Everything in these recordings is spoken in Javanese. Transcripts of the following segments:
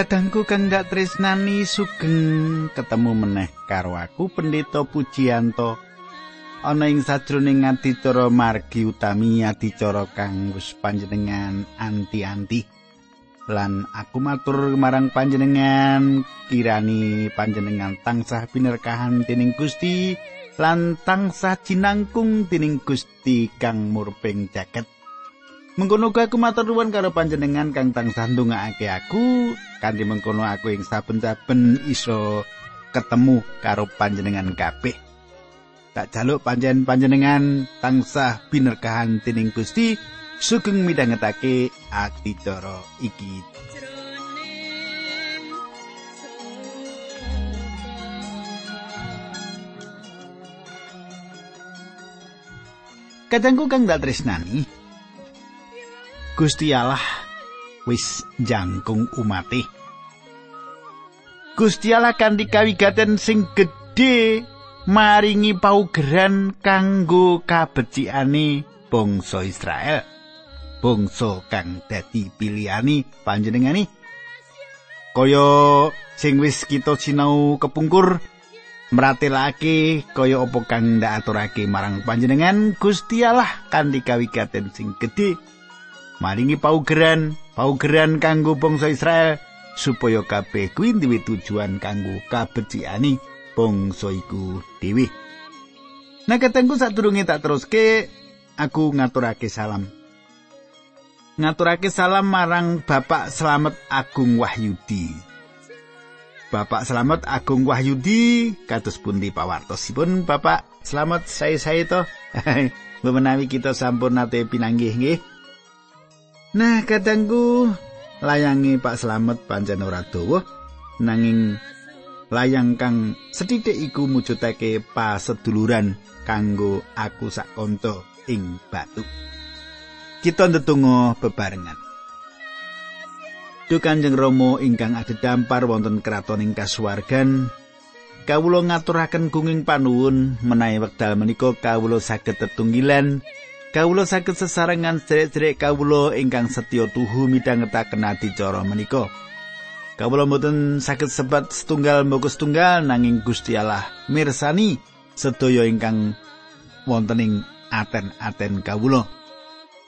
Kadangku kang dak tresnani sugeng ketemu meneh karo aku Pendeta Pujianto. Ana ing sajroning adicara margi utami adicara kang wis panjenengan anti-anti. Lan aku matur marang panjenengan kirani panjenengan tansah binerkahan dening Gusti lan tansah jinangkung dening Gusti kang murping jaket. Mengkono aku matur nuwun karo panjenengan kang tansah ndongaake aku kanthi mengkono aku ing saben-saben iso ketemu karo panjenengan kabeh. Tak jaluk panjen panjenengan tansah binerkahan dening Gusti sugeng midhangetake adicara iki. Kadangku kang dak tresnani, Gusti Allah wis jangkung umate. Gusti Allah kanthi kawigaten sing gedhe maringi paugeran kanggo kabecikane bangsa Israel. Bangsa kang dadi pilihani panjenengani. Kaya sing wis kita sinau kepungkur mratelake kaya apa kang ndak marang panjenengan Gusti Allah kanthi kawigaten sing gedhe maringi paugeran, paugeran kanggo bangsa Israel supaya kabeh kuwi duwe tujuan kanggo kabecikane bangsa iku dhewe. Nah katengku sadurunge tak teruske aku ngaturake salam. Ngaturake salam marang Bapak Slamet Agung Wahyudi. Bapak Slamet Agung Wahyudi kados pundi pawartosipun Bapak Slamet saya-saya to. Menawi kita sampun nate pinanggih nggih. Nah, kadangku layangi Pak Slamet pancen ora dawa nanging layang kang sethithik iku mujudake paseduluran kanggo aku sak kanca ing batu. Kita ndedonga bebarengan. Duh Kanjeng Rama ingkang adhedhampar wonten kraton ing kasuwargan, kawula ngaturaken gunging panuwun menawi wekdal menika kawula saged tetunggilan Kawula saged sesarengan sederek-sederek kawula ingkang setya tuhu midhangetaken adicara menika. Kawula mboten saged sebat setunggal mboko setunggal nanging Gusti Allah mirsani sedaya ingkang wonten ing aten-aten kawula.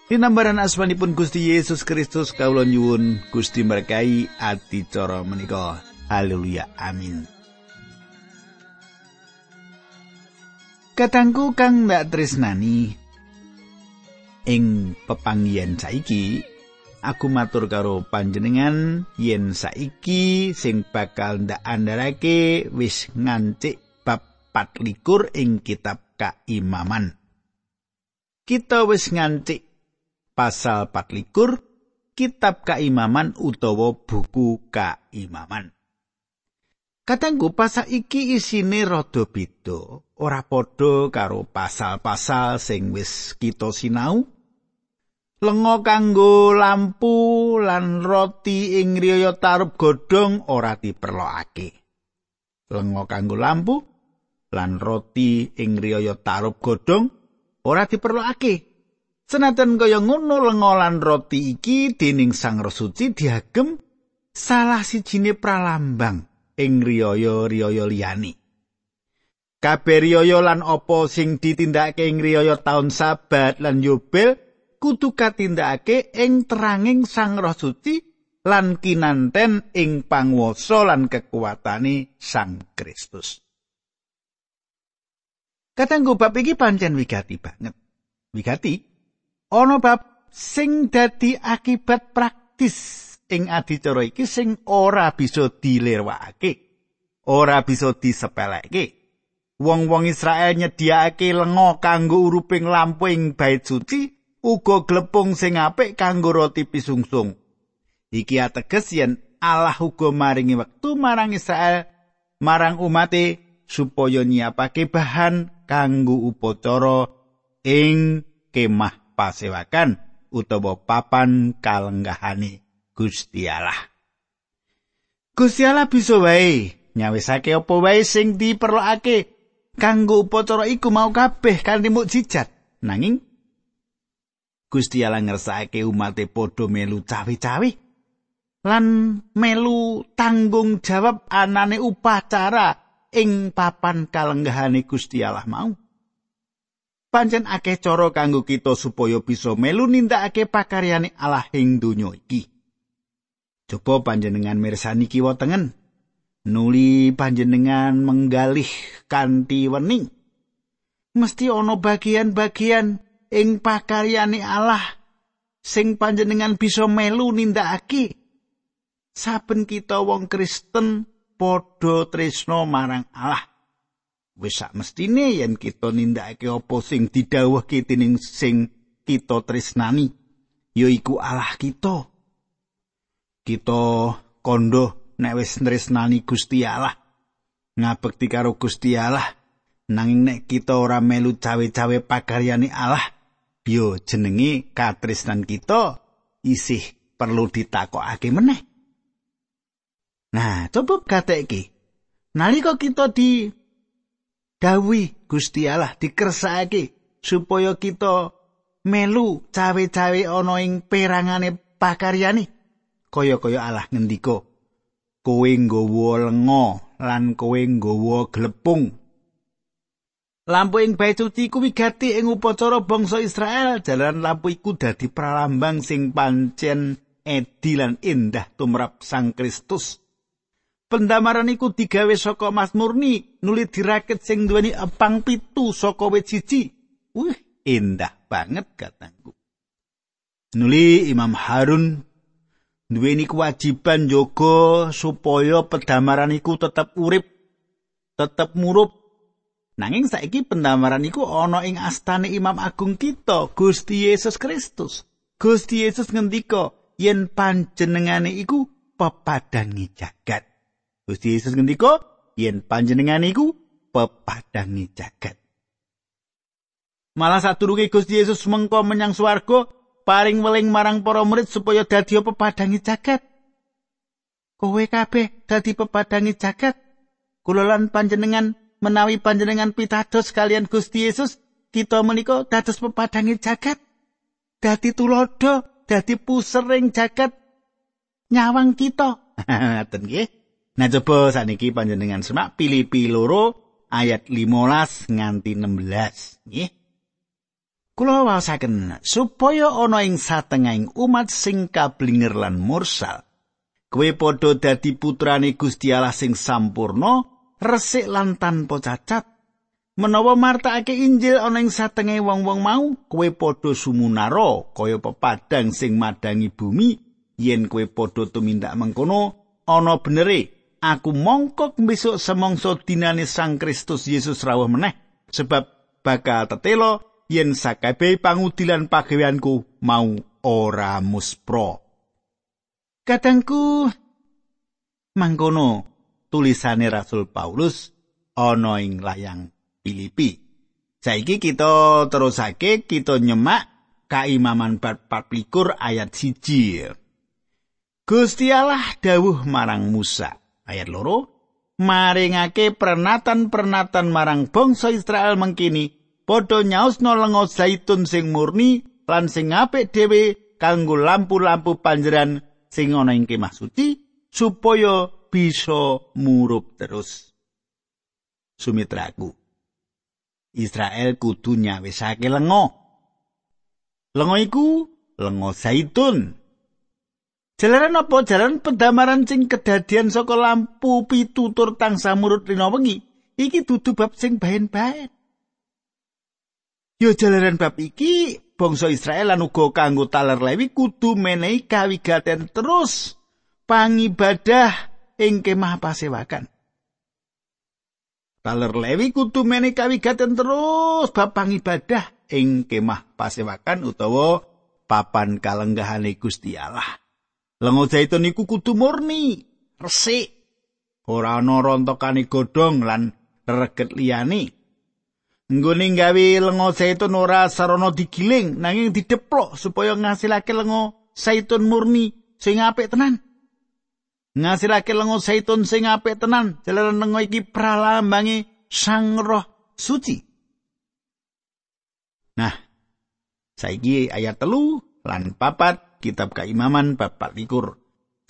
Dinambaran asmanipun Gusti Yesus Kristus kawula nyuwun Gusti berkahi adicara menika. Haleluya. Amin. Katangku kang ndak tresnani ing pepanggihan saiki aku matur karo panjenengan yen saiki sing bakal ndak andharake wis ngancik bab 24 ing kitab kaimaman kita wis ngancik pasal 24 kitab kaimaman utawa buku kaimaman Katanggu pasal iki isine rada beda, ora padha karo pasal-pasal sing wis kita sinau. Lenga kanggo lampu lan roti ing riyaya tarub godhong ora diperlokake. Lenga kanggo lampu lan roti ing riyaya tarub godhong ora diperlokake. Senajan kaya ngono lenga lan roti iki dening Sang Resuci diagem salah sijine pralambang ing riyaya-riyaya liyane. Kabeh riyaya lan apa sing ditindakake ing riyaya taun sabat lan yobel kudu katindakake ing teranging Sang Roh Suci lan kinanten ing panguwasa lan kekuatane Sang Kristus. Katanggu bab iki pancen wigati banget. Wigati ana bab sing dadi akibat praktis ing adicara iki sing ora bisa dilirwakake, ora bisa disepeleke. Wong-wong Israel nyediakake lenga kanggo uruping lampu ing bait suci, uga glepung sing apik kanggo roti pisungsung. Iki ateges yen Allah uga maringi wektu marang Israel marang umate supaya nyiapake bahan kanggo upacara ing kemah pasewakan utawa papan kalenggahane. Gusti Allah. Gusti Allah bisa wae nyawisake apa wae sing diperlokake kanggo upacara iku mau kabeh kanthi mukjizat. Nanging Gusti Allah ngersakake umate padha melu cawi-cawi. lan melu tanggung jawab anane upacara ing papan kalenggahane Gusti Allah mau. Pancen akeh cara kanggo kita supaya bisa melu nindakake pakaryane Allah ing donya iki. Coba panjenengan mirsani kiwa tengen. Nuli panjenengan menggalih kanthi wening. Mesti ana bagian-bagian ing pakaryane Allah sing panjenengan bisa melu nindakake. Saben kita wong Kristen padha tresno marang Allah. Wis sak mestine yen kita nindakake apa sing didhawuhke dening sing kita tresnani, yaiku Allah kita. Kita kondo nek wis tresnani Gusti Allah, ngabekti karo Gusti Allah, nanging nek kita ora melu cawe-cawe pagaryane Allah, yo jenenge katresnan kita isih perlu ditakokake meneh. Nah, coba kata iki. Nalika kita di dawi Gusti Allah dikersake supaya kita melu cawe-cawe ana ing perangane pakaryane kaya-kaya Allah ngendika kowe nggawa lenga lan kowe nggawa glepung lampu ing bae suci kuwi gati ing upacara bangsa Israel jalan lampu iku dadi pralambang sing pancen edi lan indah tumrap Sang Kristus Pendamaran iku digawe saka emas murni, nuli dirakit sing duweni epang pitu saka wit siji. Wih, indah banget katangku. Nuli Imam Harun duweni kewajiban jaga supaya pendamaran iku tetep urip, tetep murup. Nanging saiki pendamaran iku ana ing astane Imam Agung kita, Gusti Yesus Kristus. Gusti Yesus ngendika yen panjenengane iku pepadangi jagat. Gusti Yesus ngendika, yen panjenengan iku pepadangi jagat. Malah sadurunge Gusti Yesus mengko menyang swarga, paring weling marang para murid supaya dadi pepadangi jagat. Kowe kabeh dadi pepadangi jagat. Kula lan panjenengan menawi panjenengan pitados kalian Gusti Yesus, kita menika dados pepadangi jagat. Dadi tulodo, dadi pusering jagat nyawang kita. Ngaten nggih. Nah coba sakniki panjenengan semak Filipi loro ayat 15 nganti 16 nggih. Kula waosaken supaya ana ing satengahing umat sing kablinger lan mursal. Kowe padha dadi putrane Gusti Allah sing sampurno, resik lan tanpa cacat. Menawa martakake Injil ana ing satengah wong-wong mau, kowe padha sumunara kaya pepadang sing madangi bumi. Yen kowe padha tumindak mengkono, ana benere aku mongkok besok semongso dinane Sang Kristus Yesus rawuh meneh sebab bakal tetelo yen sakabeh pangudilan pagaweanku mau ora muspro. Kadangku mangkono tulisane Rasul Paulus ana ing layang Filipi. Saiki kita terusake kita nyemak kaimaman bab 24 ayat 1. Gusti Allah dawuh marang Musa, ayat loro maringake pernatan-pernatan marang bangsa Israel mengkini padha nyausno lenga zaitun sing murni lan sing apik dhewe kanggo lampu-lampu panjeran sing ana ing kemah suci supaya bisa murup terus. Sumitraku Israel kudu nyawisake lenga. Lenga iku lenga zaitun. Jalaran apa jalan pendamaran sing kedadian saka lampu pitutur tangsa murut rina wengi? Iki dudu bab sing bahen-bahen. Yo jalaran bab iki bangsa Israel lan uga kanggo taler Lewi kudu menehi kawigaten terus. Pangibadah ing kemah pasewakan. Taler Lewi kudu menehi kawigaten terus bab pangibadah ing kemah pasewakan utawa papan kalenggahane Gusti Allah. Lengo zaitun iku kudu murni, resik. Ora ana rontokane godhong lan reget liyane. Nggone gawe lengo zaitun ora sarana digiling nanging dideplok supaya ngasilake lengo zaitun murni sing apik tenan. Ngasilake lengo zaitun sing apik tenan, jalaran lengo iki pralambange Sang Roh Suci. Nah, saiki ayat telu lan papat kitab keimaman bab 24.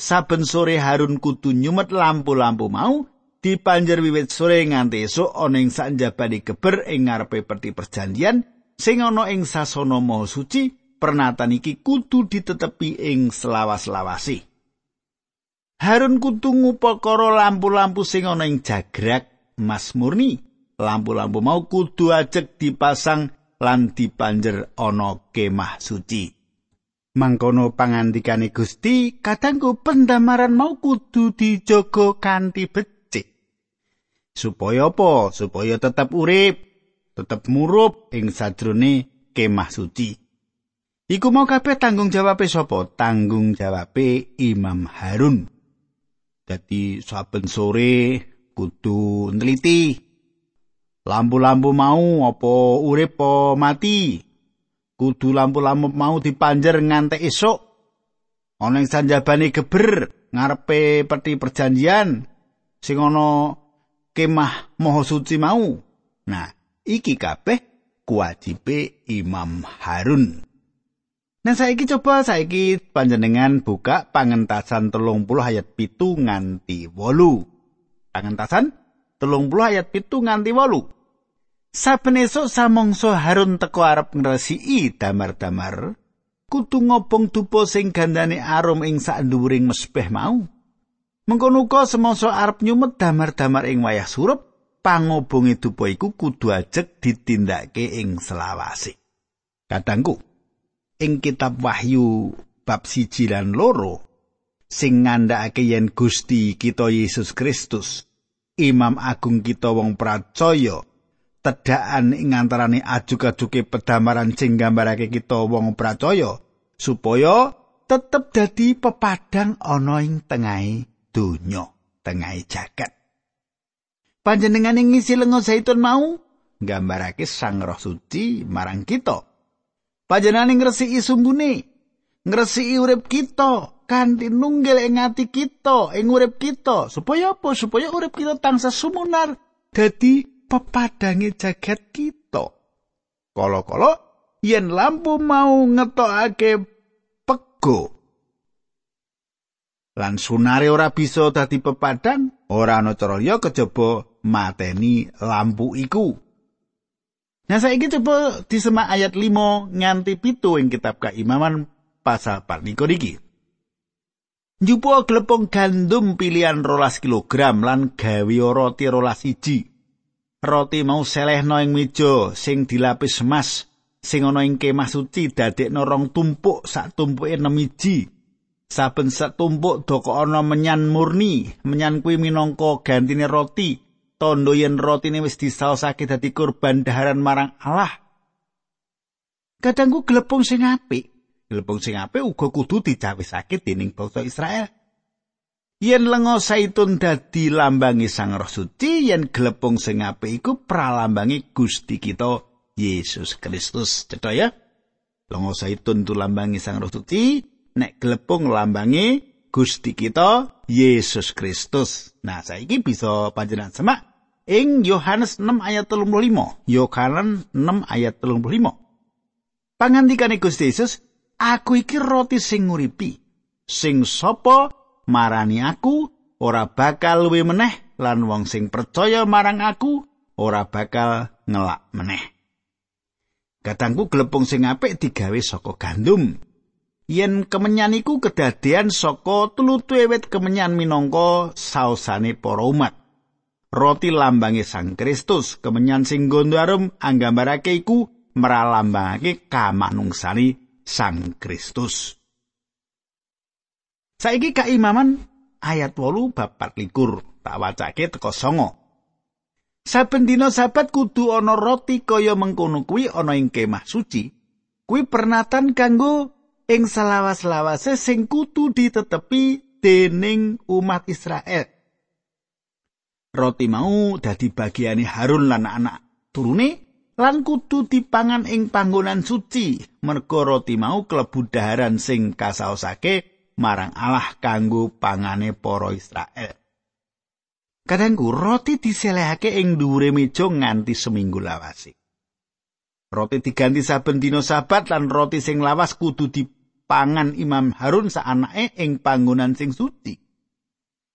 saben sore Harun kudu nyumet lampu-lampu mau dipanjer wiwit sore nganti esuk ana ing sanjabane geber ing ngarepe peti perjanjian sing ana ing sasana maha suci pernatan iki kudu ditetepi ing selawas-lawasi Harun kudu ngupakara lampu-lampu sing ana ing jagrak mas murni. Lampu-lampu mau kudu ajek dipasang lan dipanjer ana kemah suci. Mangkono pangandikane Gusti kadangku pendamaran mau kudu dijaga kanthi becik. Supaya apa? Supaya tetap urip tetap murup ing sajrone kemah suci. Iku mau kabeh tanggung jawabe sapa? Tanggung jawabe Imam Harun dadi saben sore kudu neliti lampu-lampu mau apa urip apa mati? Kudu lampu-lampu mau dipanjer nganti esuk. Ana ing sanjabane geber ngarepe peti perjanjian sing ana kemah maha suci mau. Nah iki kabeh kuwajibe Imam Harun Nah saiki coba saiki panjenengan buka pangentasan telung puluh ayat pitu nganti wolu. Pangentasan telung puluh ayat pitu nganti wolu. Saben esuk samangsa Harun teko arep ngresiki damar-damar, kudu ngobong dupa sing gandane arum ing sak nduwuring mesbeh mau. Mengkono uga semangsa arep nyumet damar-damar ing wayah surup, pangobonge dupa iku kudu ajeg ditindakake ing selawase. Kadangku, ing kitab Wahyu bab siji lan loro sing ngandhakake yen Gusti kita Yesus Kristus, Imam Agung kita wong pracaya, tedhakan ing antarané ajuk-ajuke pedamaran sing gambarake kita wong percaya supaya tetep dadi pepadang ana ing tengahing donya, tengahing jagat. Panjenengan ing ngisi lenga zaitun mau gambarake Sang Roh Suci marang kita. Panjenengan ngresiki sumbune, ngresiki urip kita kanthi nunggil ing ati kita, ing urip kita, supaya apa? Supaya urip kita tansah sumunar dadi pepadange jagat kita. Kala-kala yen lampu mau ngetokake pego lan sunare ora bisa dadi pepadang, ora ana cara liya kejaba mateni lampu iku. Nah saiki coba disemak ayat 5 nganti pitu ing kitab keimaman pasal 4 iki. Njupo glepung gandum pilihan rolas kilogram lan gawe roti rolas iji. roti mau selehno ing meja sing dilapis emas sing ana ing kemah suci dadekno rong tumpuk sak tumpuke nemiji saben sak tumpuk doko ana menyan murni menyan kuwi minangka gantine roti tondo yen rotine wis disaosake dadi kurban daharan marang Allah. Kadangku glepung sing apik. Glepung sing apik uga kudu dicawisake dening bangsa Israel. Yen lenga saitun dadi lambangi sang roh suci yen glepung sing apik iku pralambangi Gusti kita Yesus Kristus. Cetha ya. Lenga saitun tu lambangi sang roh suci nek glepung lambangi Gusti kita Yesus Kristus. Nah saiki bisa panjenengan semak ing Yohanes 6 ayat 35 Yohanes 6 ayat 35 pangandikane Gusti Yesus aku iki roti sing nguripi sing sapa marani aku ora bakal luwe meneh lan wong sing percaya marang aku ora bakal ngelak meneh. Katangku glepung sing apik digawe saka gandum. Yen kemenyan iku kedadean saka tulutu ewet kemenyan minangka saosane para umat. Roti lambange Sang Kristus, kemenyan sing gondo arum anggambarake iku meralambangake kamanungsani Sang Kristus. Saiki kaimaman ayat 8 bab 24 tak wacake teko songo. Saben dina sabat kudu ana roti kaya mengkono kuwi ana ing kemah suci. Kuwi pernatan kanggo ing salawas-lawase sing kudu ditetepi dening umat Israel. Roti mau dadi bagiane Harun lan anak turune lan kudu dipangan ing panggonan suci. Merga roti mau klebu daharan sing kasaosake marang Allah kanggo pangane para Israel. Kadangku roti diselehake ing dhuwure meja nganti seminggu lawase. Roti diganti saben dina sabat lan roti sing lawas kudu pangan Imam Harun saanake ing panggonan sing suci.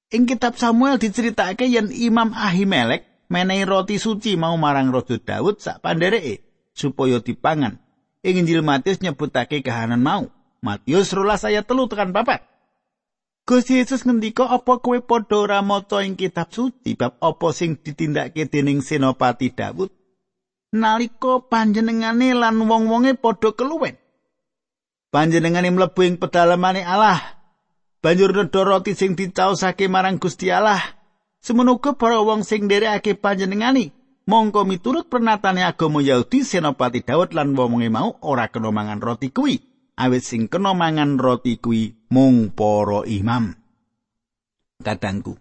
Ing kitab Samuel diceritakake yen Imam Ahimelek menehi roti suci mau marang Raja Daud sak pandereke supaya dipangan. Ing Injil Matius nyebutake kahanan mau. Matius 12 ayat telu tekan papat. Gusti Yesus ngendika apa kowe padha ora maca ing kitab suci bab apa sing ditindakake dening Senopati Daud nalika panjenengane lan wong-wonge padha keluwen. Panjenengane mlebu ing pedalamane Allah. Banjur nedha roti sing dicaosake marang Gusti Allah. Semono para wong sing nderekake panjenengane mongko miturut pernatane agama Yahudi Senopati Daud lan wong-wonge mau ora kena mangan roti kuwi. awit sing kena mangan roti kuwi mung para imam. Kadangku.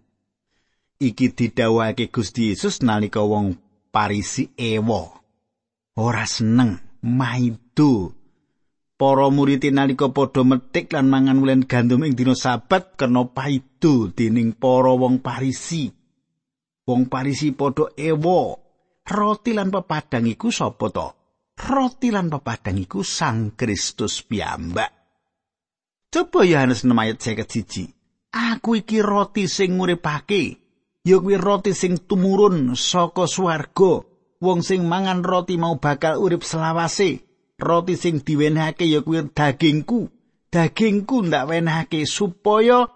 Iki didhawuhake Gusti Yesus nalika wong Parisi ewa. Ora seneng maido. Para murid nalika padha metik lan mangan wulen gandum ing dina sabat kena paido dening para wong Parisi. Wong Parisi padha ewa. Roti lan pepadang iku sapa to? roti lan pepadang iku Sang Kristus piyambak. Coba Yohanes 6 ayat 51. Aku iki roti sing nguripake. Ya kuwi roti sing tumurun saka swarga. Wong sing mangan roti mau bakal urip selawase. Roti sing diwenehake ya kuwi dagingku. Dagingku ndak wenehake supaya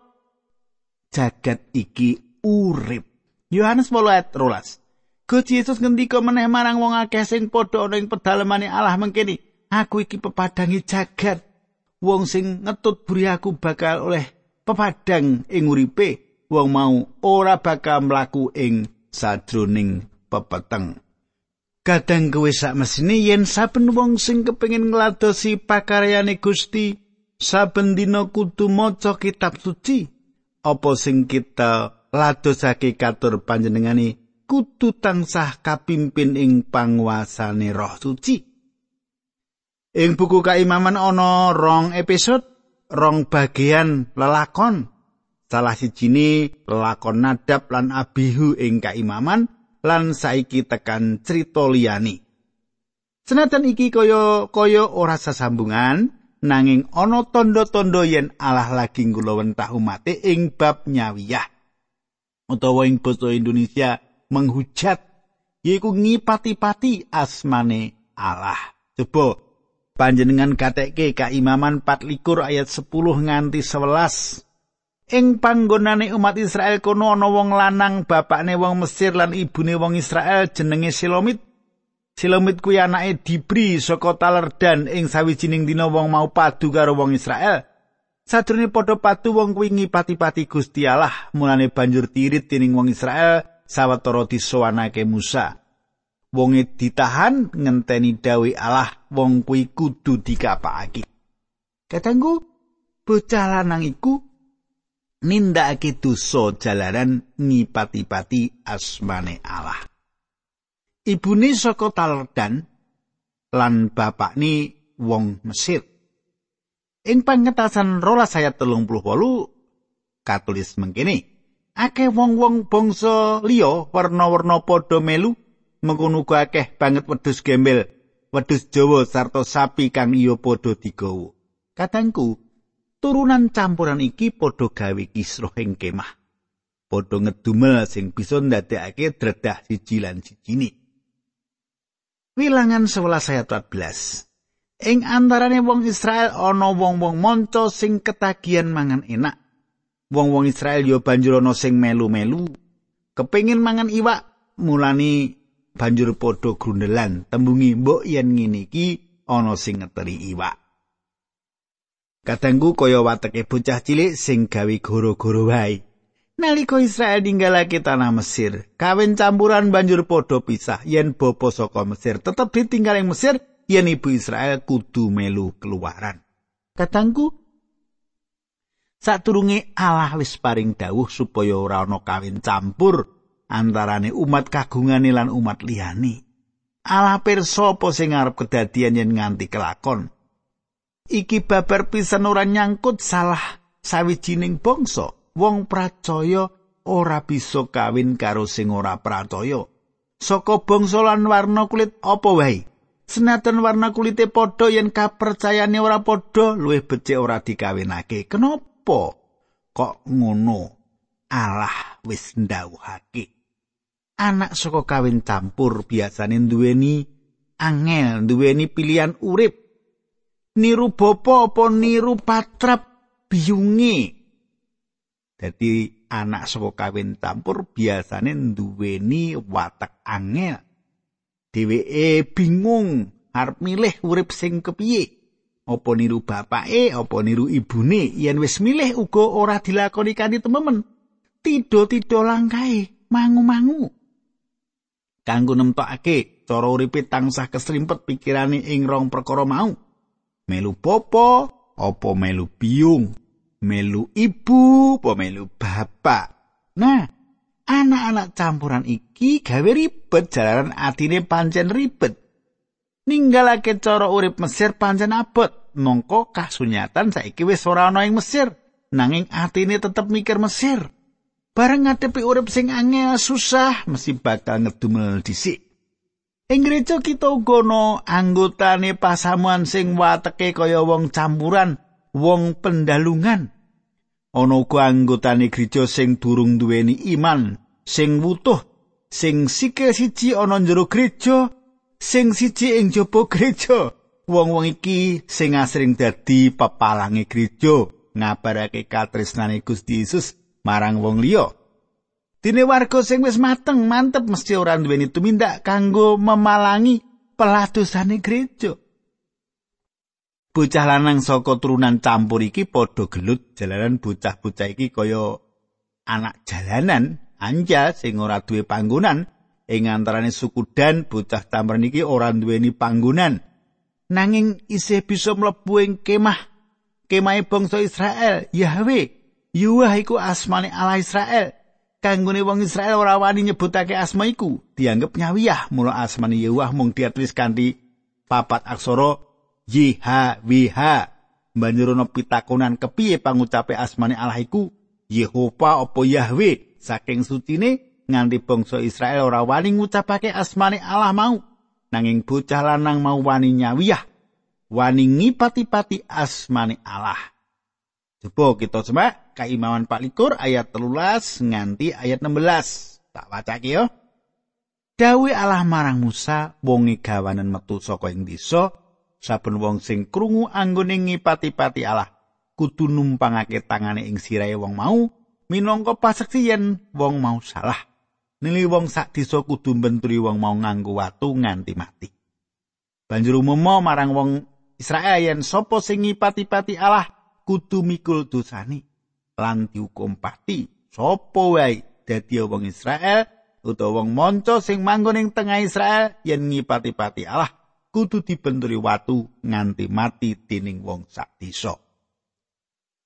jagat iki urip. Yohanes 8 ayat 12. Gusti Yesus ngendika meneh marang wong akeh sing padha ana ing pedalemane Allah mengkini, aku iki pepadangi jagat. Wong sing ngetut buri aku bakal oleh pepadang ing uripe, wong mau ora bakal mlaku ing sadroning pepeteng. Kadang kowe sak mesine yen saben wong sing kepengin ngladosi pakaryane Gusti saben dina kudu maca kitab suci apa sing kita ladosake katur panjenengane kudu tansah kapimpin ing panguasane Roh Suci. Ing buku Kaimaman ana rong episode, rong bagian lelakon. Salah sijine lelakon Nadab lan Abihu ing Kaimaman lan saiki tekan crita liyane. Senajan iki kaya kaya ora sesambungan, nanging ana tondo-tondo yen Allah lagi nggulawentah umate ing bab nyawiyah. Utawa ing basa Indonesia menghujat yaiku ngipati-pati asmane Allah. Coba panjenengan katekke kaimaman 24 ayat 10 nganti 11. Ing panggonane umat Israel kono ana wong lanang bapakne wong Mesir lan ibune wong Israel jenenge Silomit. Silomit kuwi anake Dibri saka Talerdan ing sawijining dina wong mau padu karo wong Israel. Sadurunge padha padu wong kuwi ngipati-pati Gusti Allah, mulane banjur tirit dening wong Israel sawetara disowanake Musa. Wonge ditahan ngenteni dawe Allah wong kuwi kudu dikapakake. Katanggu bocah lanang iku nindakake dosa jalaran ngipati-pati asmane Allah. Ibune saka Taldan lan bapakne wong Mesir. Ing pangetasan rolas ayat telung puluh katulis mengkini. akeh wong-wong bangsa liya warna-warna padha melu mengkono akeh banget wedhus gembel wedhus Jawa sarta sapi kang iya padha digawa katangku turunan campuran iki padha gawe kisruh ing kemah. Padha ngedumel sing bisa ndadekake dredah siji lan sijine. Wilangan 11 ayat 14 Ing antarane wong Israel ana wong-wong monco sing ketagihan mangan enak. Wong-wong Israel yo banjur ana sing melu-melu. Kepengin mangan iwak mulani banjur padha grundelan. Tembungi mbok yen ngene iki ana sing ngeteri iwak Kadangku kaya wateke bocah cilik sing gawe goro-goro wae. Nalika Israel ninggalake tanah Mesir, kawin campuran banjur padha pisah. Yen bapa saka Mesir tetep ditinggal ing Mesir, yen ibu Israel kudu melu keluaran. Kadangku Saturunge Allah wis paring dawuh supaya ora ana kawin campur antarane umat kagungane lan umat liyane. Allah pirsa apa sing arep kedadian yen nganti kelakon. Iki babar pisan ora nyangkut salah sawijining bangsa. Wong pracaya ora bisa kawin karo sing ora pracaya. Saka bangsa lan warna kulit apa wae. Senajan warna kulite padha yen kapercayane ora padha, luwih becik ora dikawinake. Kenapa kok ngono? Allah wis ndhawuhake. Anak saka kawin campur biasane duweni angel, duweni pilihan urip. Niru bapa apa niru patrap biyunge. Dadi anak saka kawin campur biasane duweni watak angel. dheweke bingung arep milih urip sing kepiye? Apa niru bapake apa niru ibune? Yen wis milih uga ora dilakoni kanthi tememen. Tido-tido langkae mangu-mangu. Kanggo nemtokake cara uripe tansah kesrimpet pikirane ing rong perkara mau melu popo apa melu biung melu ibu apa melu bapak. Nah anak-anak campuran iki gawe ribet jalaran atine pancen ribet. Ninggalake cara urip Mesir pancen abot mongko kasunyatan saiki wis ora ana ing Mesir nanging atine tetep mikir Mesir. Bareng ngadepi urip sing angel susah mesti bakal ngedumel dhisik ing gereja kita uga ana anggotane pasamuan sing wateke kaya wong campuran wong pendalungan. Ana uga anggotane gereja sing durung duweni iman sing wutuh sing sikil siji ana njero gereja sing siji ing jaba gereja. Wong-wong iki sing asring dadi pepalange gereja ngabarake katresnane Gusti Yesus marang wong liya Dine warga sing wis mateng mantep mesti ora duweni tumindak kanggo memalangi peladosane gereja. Bocah lanang saka turunan campur iki padha gelut jalanan bocah-bocah iki kaya anak jalanan anja sing ora duwe panggonan. Ing antarane suku dan bocah campur niki ora duweni panggonan. Nanging isih bisa mlebu ing kemah kemahe bangsa Israel Yahwe Yuwah iku asmane Allah Israel kanggone wong Israel ora wani nyebutake asma iku. Dianggep nyawiyah. Mula asmane Yuwah mung ditulis kanthi papat aksara YHWH banjur ana pitakonan kepiye pangucape asmane Allah iku? Yehova apa Yahwe saking sucine nganti bangsa Israel ora wani ngucapake asmane Allah mau. Nanging bocah lanang mau wani nyawiyah. Wani ngipati-pati asmane Allah Coba kita coba kaimawan Pak Likur ayat telulas nganti ayat 16. Tak baca ya. Dawe Allah marang Musa wonge gawanen metu saka ing desa saben wong sing krungu anggone ngipati-pati Allah kudu numpangake tangane ing sirahe wong mau minangka paseksi yen wong mau salah nili wong sak desa kudu mbenturi wong mau nganggo watu nganti mati banjur umum marang wong Israel yen sapa sing ngipati-pati Allah kudu mikul dosane lan dihukum pati sapa wae dadi wong Israel utawa wong manca sing manggon ing tengah Israel yen ngipati-pati Allah kudu dibenturi watu nganti mati dening wong sak desa.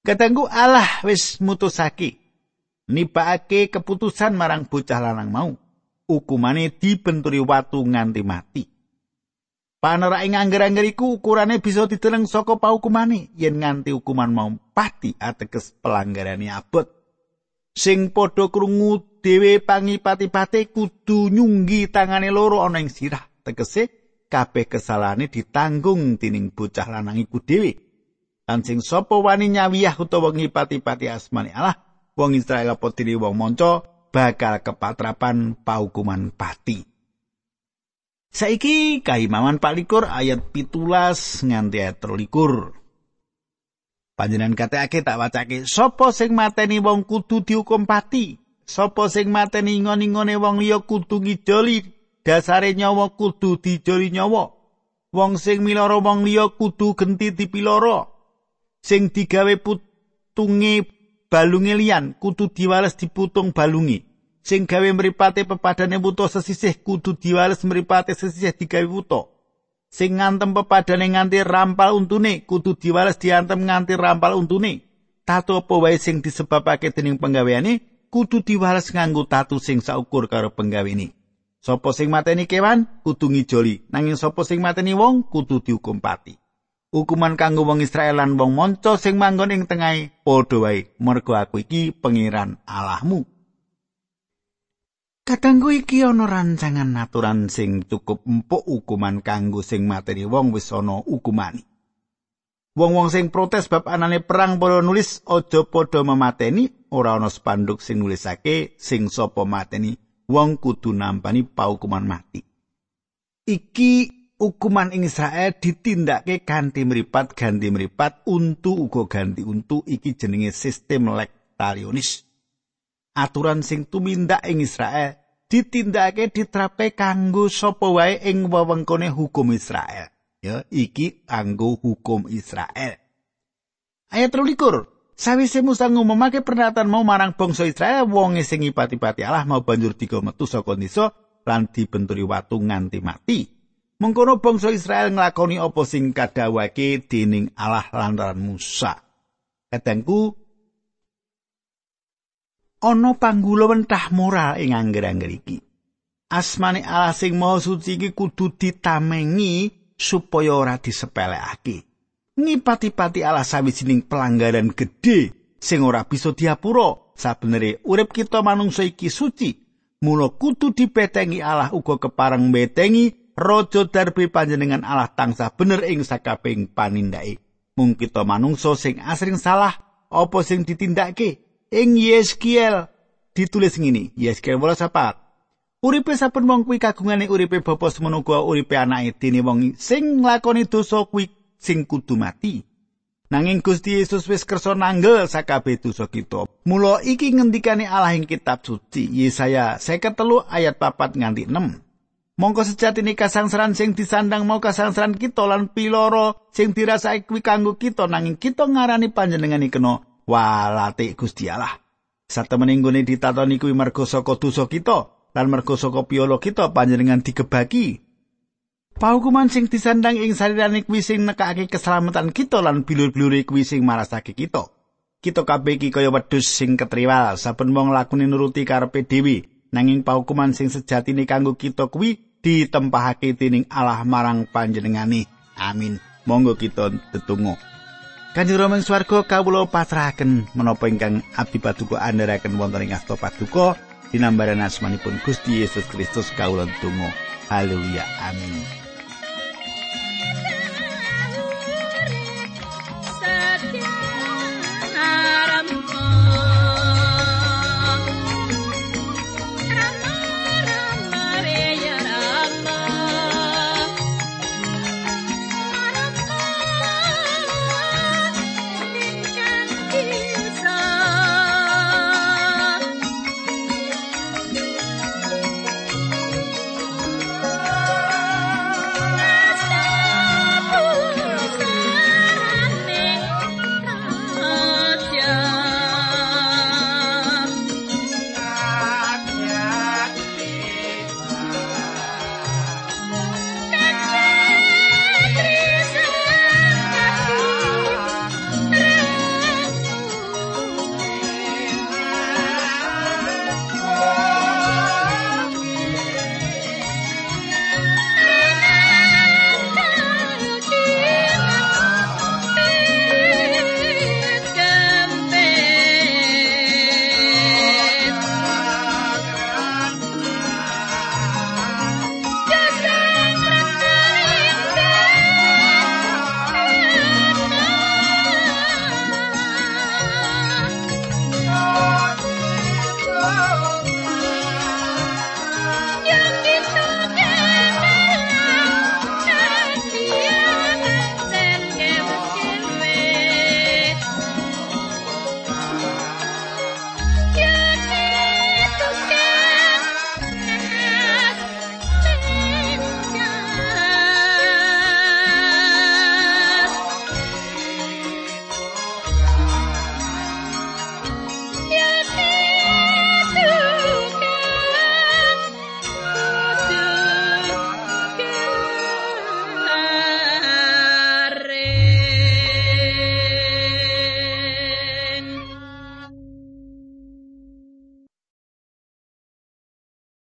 Katenggu Allah wis mutusake nibake keputusan marang bocah lanang mau. Hukumane dibenturi watu nganti mati. Panerake ngangger-angger iku ukurane bisa diteleng saka paukumane yen nganti hukuman mau pati ateges pelanggarane abot. Sing padha krungu dhewe pangipati-pati kudu nyunggi tangane loro ana ing sirah. Tegese kabeh kesalahane ditanggung dening bocah lanang iku dhewe. Lan sing sapa wani nyawiyah utawa ngipati-pati asmane Allah, wong Israel apa wong manca bakal kepatrapan paukuman pati. Saiki kaimaman palikur ayat pitulas nganti ayat terlikur. Panjenan kateake tak wacake, sapa sing mateni wong kudu dihukum pati, sapa sing mateni ngon-ngone wong liya kudu ngidoli dasare nyawa kudu dijoli nyawa. Wong sing miloro wong liya kudu genti dipiloro. Sing digawe putunge balunge liyan kudu diwales diputung balungi. Sing gawe mripate pepadane wuto sesisih kudu diwales mripate sesisih digawe wuto. Sing ngantem pepadane nganti rampal untune kudu diwales diantem nganti rampal untune. Tatu apa wae sing disebabake dening penggaweane kudu diwales nganggo tatu sing saukur karo penggaweane. Sapa sing mateni kewan kudu ngijoli, nanging sapa sing mateni wong kudu dihukum pati. Hukuman kanggo wong Israel lan wong manca sing manggon ing tengahe padha wae, mergo aku iki pangeran Allahmu. Kadangku iki ana rancangan aturan sing cukup empuk hukuman kanggo sing mateni wong wis ana hukumane. Wong-wong sing protes bab anane perang para nulis aja padha memateni ora ana spanduk sing nulisake sing sapa mateni wong kudu nampani paukuman mati. Iki hukuman ing Israel ditindakake ganti mripat ganti mripat untu uga ganti untu iki jenenge sistem lektalionis. Aturan sing tumindak ing Israel ditindakake ditrape kanggo sapa wae ing wewengkone hukum Israel. Ya, iki kanggo hukum Israel. Ayat 13. Sawise Musa ngumumake pernyataan mau marang bangsa Israel, wong sing ngipati-pati Allah mau banjur digo metu saka desa lan dibenturi watu nganti mati. Mengkono bangsa Israel nglakoni apa sing kadhawake dening Allah lantaran Musa. Kadangku ana panggula wentah moral ing angger-angger iki. Asmane Allah sing Maha Suci iki kudu ditamengi supaya ora disepelekake. Ngipati-pati Allah sawijining pelanggaran gedhe sing ora bisa diapura. Sabenere urip kita manungsa iki suci, mula kudu dipetengi Allah uga kepareng betengi raja darbe panjenengan Allah tansah bener ing sakabeng panindake. Mung kita manungsa sing asring salah apa sing ditindakake ing Yeskiel ditulis ngene Yeskiel 18 Uripe saben wong kuwi kagungane uripe bapa semono uripe anake dene wong sing nglakoni dosa kuwi sing kudu mati Nanging Gusti Yesus wis kersa nanggel sakabeh dosa kita. Mula iki ngendikane Allah ing kitab suci Yesaya 53 ayat 4 nganti 6. Mongko sejatine kasangsaran sing disandang mau kasangsaran kita lan piloro sing dirasake kuwi kanggo kita nanging kita ngarani panjenengan iki kena walate Gusti Allah. Satemene nggone ditatoni kuwi mergo saka dosa kita lan mergo saka piolo kita panjenengan digebaki. Paukuman sing disandang ing sarirane kuwi sing nekake keselamatan kita lan bilur-bilure kuwi sing marasake kita. Kita kabeh iki kaya wedhus sing ketriwal, saben wong lakune nuruti karepe dhewe, nanging paukuman sing sejatine kanggo kita kuwi ditempahake dening Allah marang panjenengane. Amin. Monggo kita tetunggu. Kanjeng Rama swarga kawula pasrahaken menapa ingkang abdi paduka andharaken wonten ing asta paduka dinambaran asmanipun Gusti Yesus Kristus kawula tunggu. Haleluya. Amin.